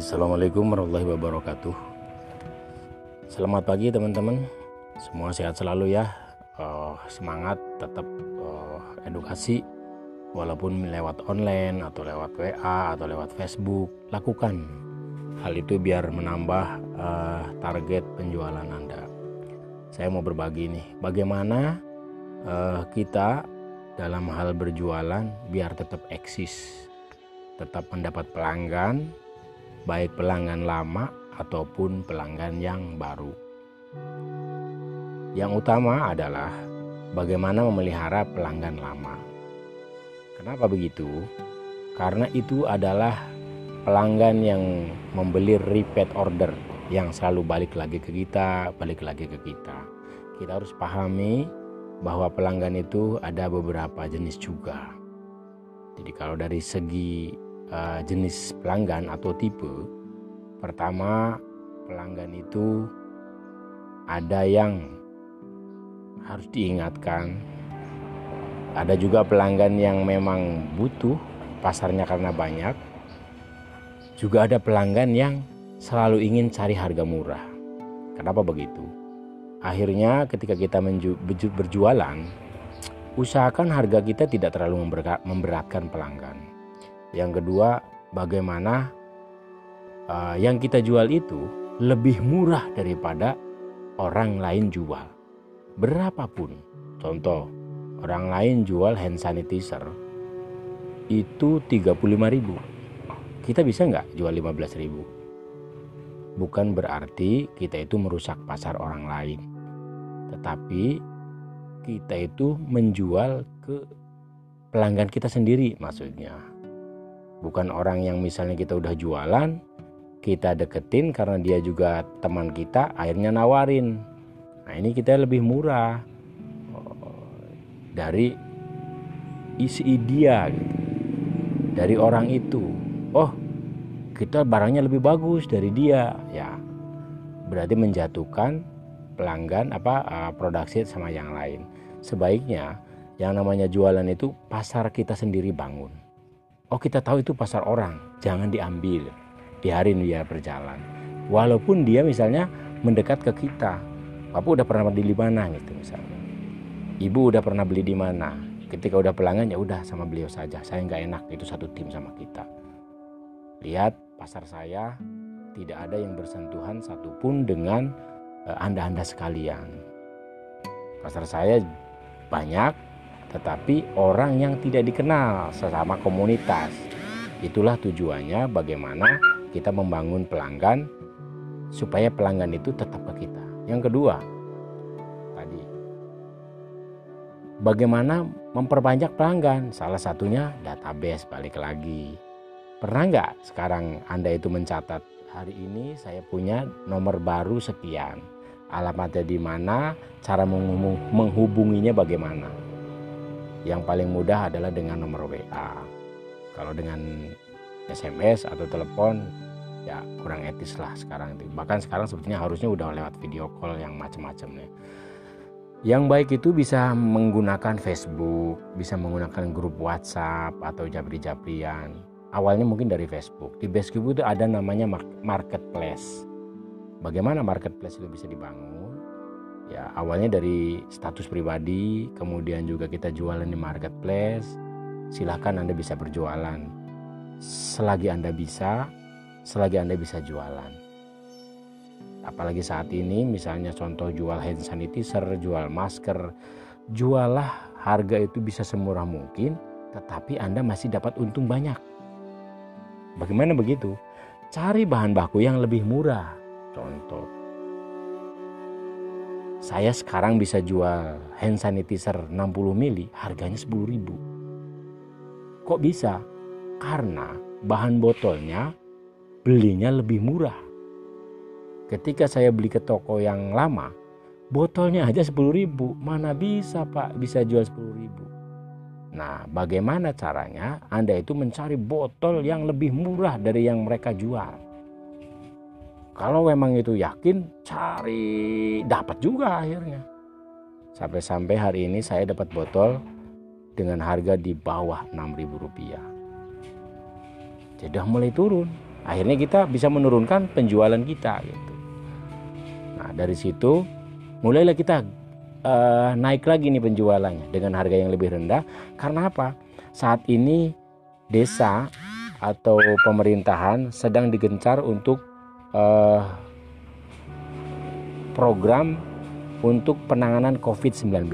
Assalamualaikum warahmatullahi wabarakatuh. Selamat pagi teman-teman. Semua sehat selalu ya. Uh, Semangat tetap uh, edukasi. Walaupun lewat online atau lewat WA atau lewat Facebook Lakukan hal itu biar menambah uh, target penjualan Anda. Saya mau berbagi nih Bagaimana kita dalam hal berjualan biar tetap eksis tetap mendapat pelanggan baik pelanggan lama ataupun pelanggan yang baru. Yang utama adalah bagaimana memelihara pelanggan lama. Kenapa begitu? Karena itu adalah pelanggan yang membeli repeat order yang selalu balik lagi ke kita, balik lagi ke kita. Kita harus pahami bahwa pelanggan itu ada beberapa jenis juga. Jadi kalau dari segi uh, jenis pelanggan atau tipe. Pertama, pelanggan itu ada yang harus diingatkan. Ada juga pelanggan yang memang butuh pasarnya karena banyak. Juga ada pelanggan yang selalu ingin cari harga murah. Kenapa begitu? Akhirnya ketika kita berjualan, usahakan harga kita tidak terlalu memberatkan pelanggan yang kedua, bagaimana uh, yang kita jual itu lebih murah daripada orang lain jual. Berapapun. Contoh, orang lain jual hand sanitizer itu 35.000. Kita bisa nggak jual 15.000? Bukan berarti kita itu merusak pasar orang lain. Tetapi kita itu menjual ke pelanggan kita sendiri maksudnya bukan orang yang misalnya kita udah jualan kita deketin karena dia juga teman kita akhirnya nawarin. Nah ini kita lebih murah dari isi dia gitu. dari orang itu. Oh kita barangnya lebih bagus dari dia. Ya berarti menjatuhkan pelanggan apa uh, produksi sama yang lain. Sebaiknya yang namanya jualan itu pasar kita sendiri bangun Oh kita tahu itu pasar orang, jangan diambil, biarin dia berjalan. Walaupun dia misalnya mendekat ke kita, Bapak udah pernah beli di mana gitu misalnya. Ibu udah pernah beli di mana. Ketika udah pelanggan ya udah sama beliau saja. Saya nggak enak itu satu tim sama kita. Lihat pasar saya tidak ada yang bersentuhan satupun dengan eh, anda-anda sekalian. Pasar saya banyak tetapi orang yang tidak dikenal sesama komunitas. Itulah tujuannya bagaimana kita membangun pelanggan supaya pelanggan itu tetap ke kita. Yang kedua, tadi bagaimana memperbanyak pelanggan? Salah satunya database balik lagi. Pernah nggak sekarang Anda itu mencatat hari ini saya punya nomor baru sekian, alamatnya di mana, cara menghubunginya bagaimana? Yang paling mudah adalah dengan nomor WA kalau dengan SMS atau telepon ya kurang etis lah sekarang itu. Bahkan sekarang sebetulnya harusnya udah lewat video call yang macam-macam nih. Yang baik itu bisa menggunakan Facebook bisa menggunakan grup WhatsApp atau jabri-jabrian awalnya mungkin dari Facebook. Di Facebook itu ada namanya marketplace. Bagaimana marketplace itu bisa dibangun ya awalnya dari status pribadi kemudian juga kita jualan di marketplace. Silahkan anda bisa berjualan. Selagi anda bisa selagi anda bisa jualan. Apalagi saat ini misalnya contoh jual hand sanitizer jual masker jualah harga itu bisa semurah mungkin tetapi anda masih dapat untung banyak. Bagaimana begitu? Cari bahan baku yang lebih murah. Contoh saya sekarang bisa jual hand sanitizer 60 mili harganya 10 ribu. Kok bisa? Karena bahan botolnya belinya lebih murah. Ketika saya beli ke toko yang lama, botolnya aja 10 ribu. Mana bisa pak bisa jual 10 ribu. Nah bagaimana caranya Anda itu mencari botol yang lebih murah dari yang mereka jual kalau memang itu yakin cari dapat juga akhirnya. Sampai-sampai hari ini saya dapat botol dengan harga di bawah 6000 rupiah. Jadi mulai turun. Akhirnya kita bisa menurunkan penjualan kita gitu. Nah dari situ mulailah kita uh, naik lagi nih penjualannya dengan harga yang lebih rendah. Karena apa? Saat ini desa atau pemerintahan sedang digencar untuk uh, program untuk penanganan COVID-19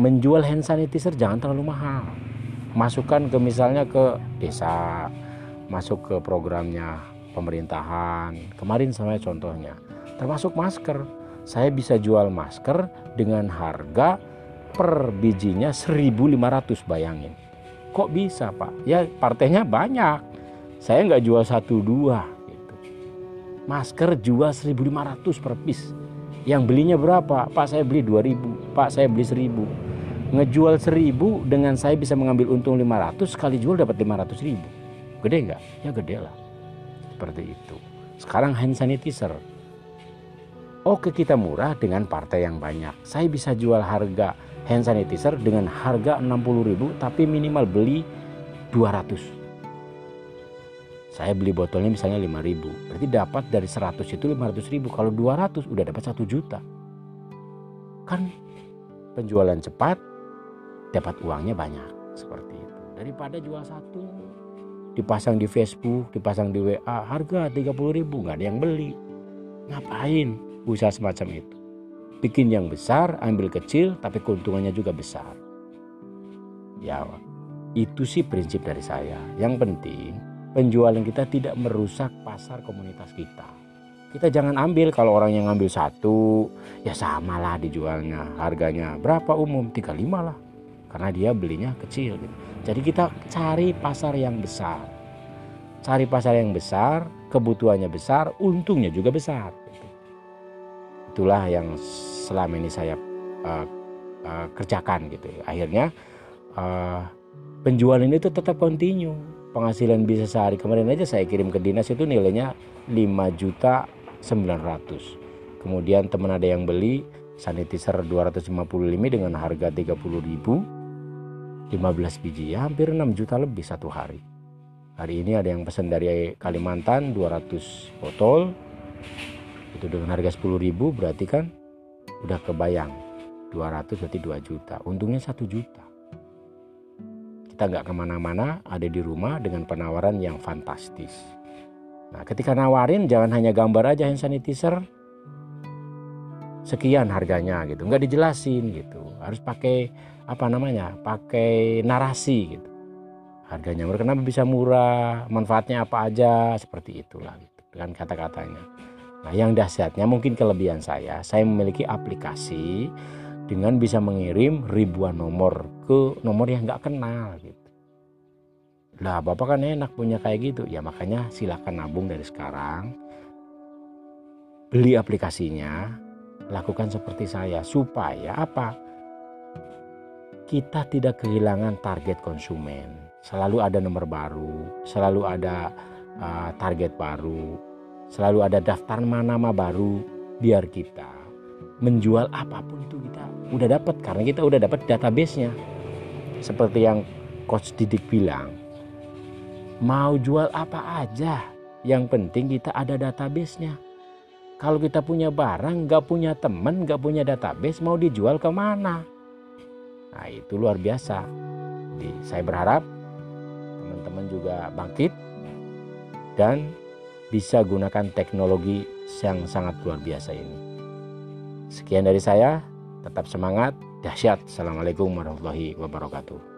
menjual hand sanitizer jangan terlalu mahal. Masukkan ke misalnya ke desa masuk ke programnya pemerintahan. Kemarin saya contohnya termasuk masker. Saya bisa jual masker dengan harga per bijinya 1500 bayangin. Kok bisa pak? Ya partainya banyak. Saya nggak jual satu dua. Masker jual 1500 per piece yang belinya berapa? Pak saya beli 2000, Pak saya beli 1000. Ngejual 1000 dengan saya bisa mengambil untung 500 sekali jual dapat 500 ribu. Gede nggak? Ya gede lah. Seperti itu. Sekarang hand sanitizer. Oke kita murah dengan partai yang banyak. Saya bisa jual harga hand sanitizer dengan harga 60 ribu tapi minimal beli 200 saya beli botolnya misalnya 5000 berarti dapat dari 100 itu 500 ribu. Kalau 200 udah dapat 1 juta. Kan penjualan cepat dapat uangnya banyak. Seperti itu. Daripada jual satu dipasang di Facebook dipasang di WA harga 30 ribu nggak ada yang beli. Ngapain usaha semacam itu? Bikin yang besar ambil kecil tapi keuntungannya juga besar. Ya itu sih prinsip dari saya. Yang penting penjualan kita tidak merusak pasar komunitas kita. Kita jangan ambil kalau orang yang ngambil satu ya samalah dijualnya harganya berapa umum 35 lah karena dia belinya kecil gitu. Jadi kita cari pasar yang besar. Cari pasar yang besar, kebutuhannya besar, untungnya juga besar. Itulah yang selama ini saya uh, uh, kerjakan gitu. Akhirnya uh, penjualan itu tetap kontinu penghasilan bisa sehari. Kemarin aja saya kirim ke dinas itu nilainya 5 juta 900 kemudian teman ada yang beli sanitizer 250 limi dengan harga 30 ribu. 15 biji ya hampir 6 juta lebih satu hari. Hari ini ada yang pesan dari Kalimantan 200 botol. Itu dengan harga 10 ribu berarti kan udah kebayang 200 berarti 2 juta. Untungnya 1 juta kita nggak ke mana-mana, ada di rumah dengan penawaran yang fantastis. Nah, ketika nawarin jangan hanya gambar aja hand sanitizer, sekian harganya gitu, nggak dijelasin gitu. Harus pakai apa namanya, pakai narasi gitu. Harganya kenapa bisa murah, manfaatnya apa aja, seperti itulah gitu, dengan kata-katanya. Nah, yang dahsyatnya mungkin kelebihan saya, saya memiliki aplikasi dengan bisa mengirim ribuan nomor ke nomor yang nggak kenal gitu. Lah bapak kan enak punya kayak gitu. Ya makanya silahkan nabung dari sekarang. Beli aplikasinya. Lakukan seperti saya. Supaya apa? Kita tidak kehilangan target konsumen. Selalu ada nomor baru. Selalu ada uh, target baru. Selalu ada daftar nama-nama baru. Biar kita menjual apa pun itu kita udah dapat karena kita udah dapat databasenya. Seperti yang coach Didik bilang mau jual apa aja yang penting kita ada databasenya. Kalau kita punya barang nggak punya temen nggak punya database mau dijual ke mana? Nah itu luar biasa. Jadi, saya berharap teman-teman juga bangkit dan bisa gunakan teknologi yang sangat luar biasa ini Sekian dari saya, tetap semangat, dahsyat. Assalamualaikum warahmatullahi wabarakatuh.